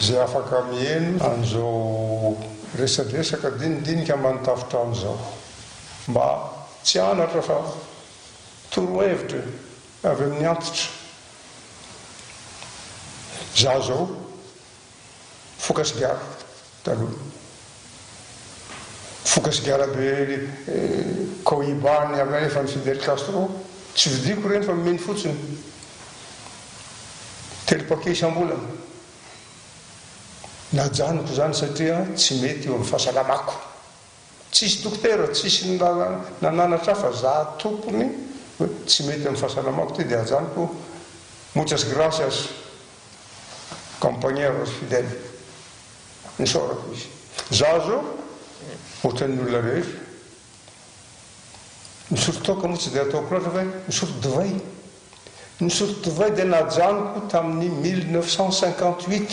Izay afaka miheno an'izao resadresaka dinidinika ambany tafontrano izao, mba tsy anatra fa torohevitra avy amin'ny antitra. Izaho izao, Foka Sigara. taloha. Voka sigara be Cohiba an'i Havana efa an'i Fidel Castro, tsy vidiako ireny fa mino fotsiny, telo paquet isam-bolana. Najanoko izany satria tsy mety eo amin'ny fahasalamako. Tsisy dokotera tsisy nananatra ahy fa za tompony hoe tsy mety amin'ny fahasalamako ty dia ajanoko muchas gracias compañeros fidel nisaorako izy za zao ohatran'ny olona rehetra misotro toaka moa tsy dia ataoko loatra fa misotro divay nisotro divay dia najanoko tamin'ny mille neuf cent cinquante huit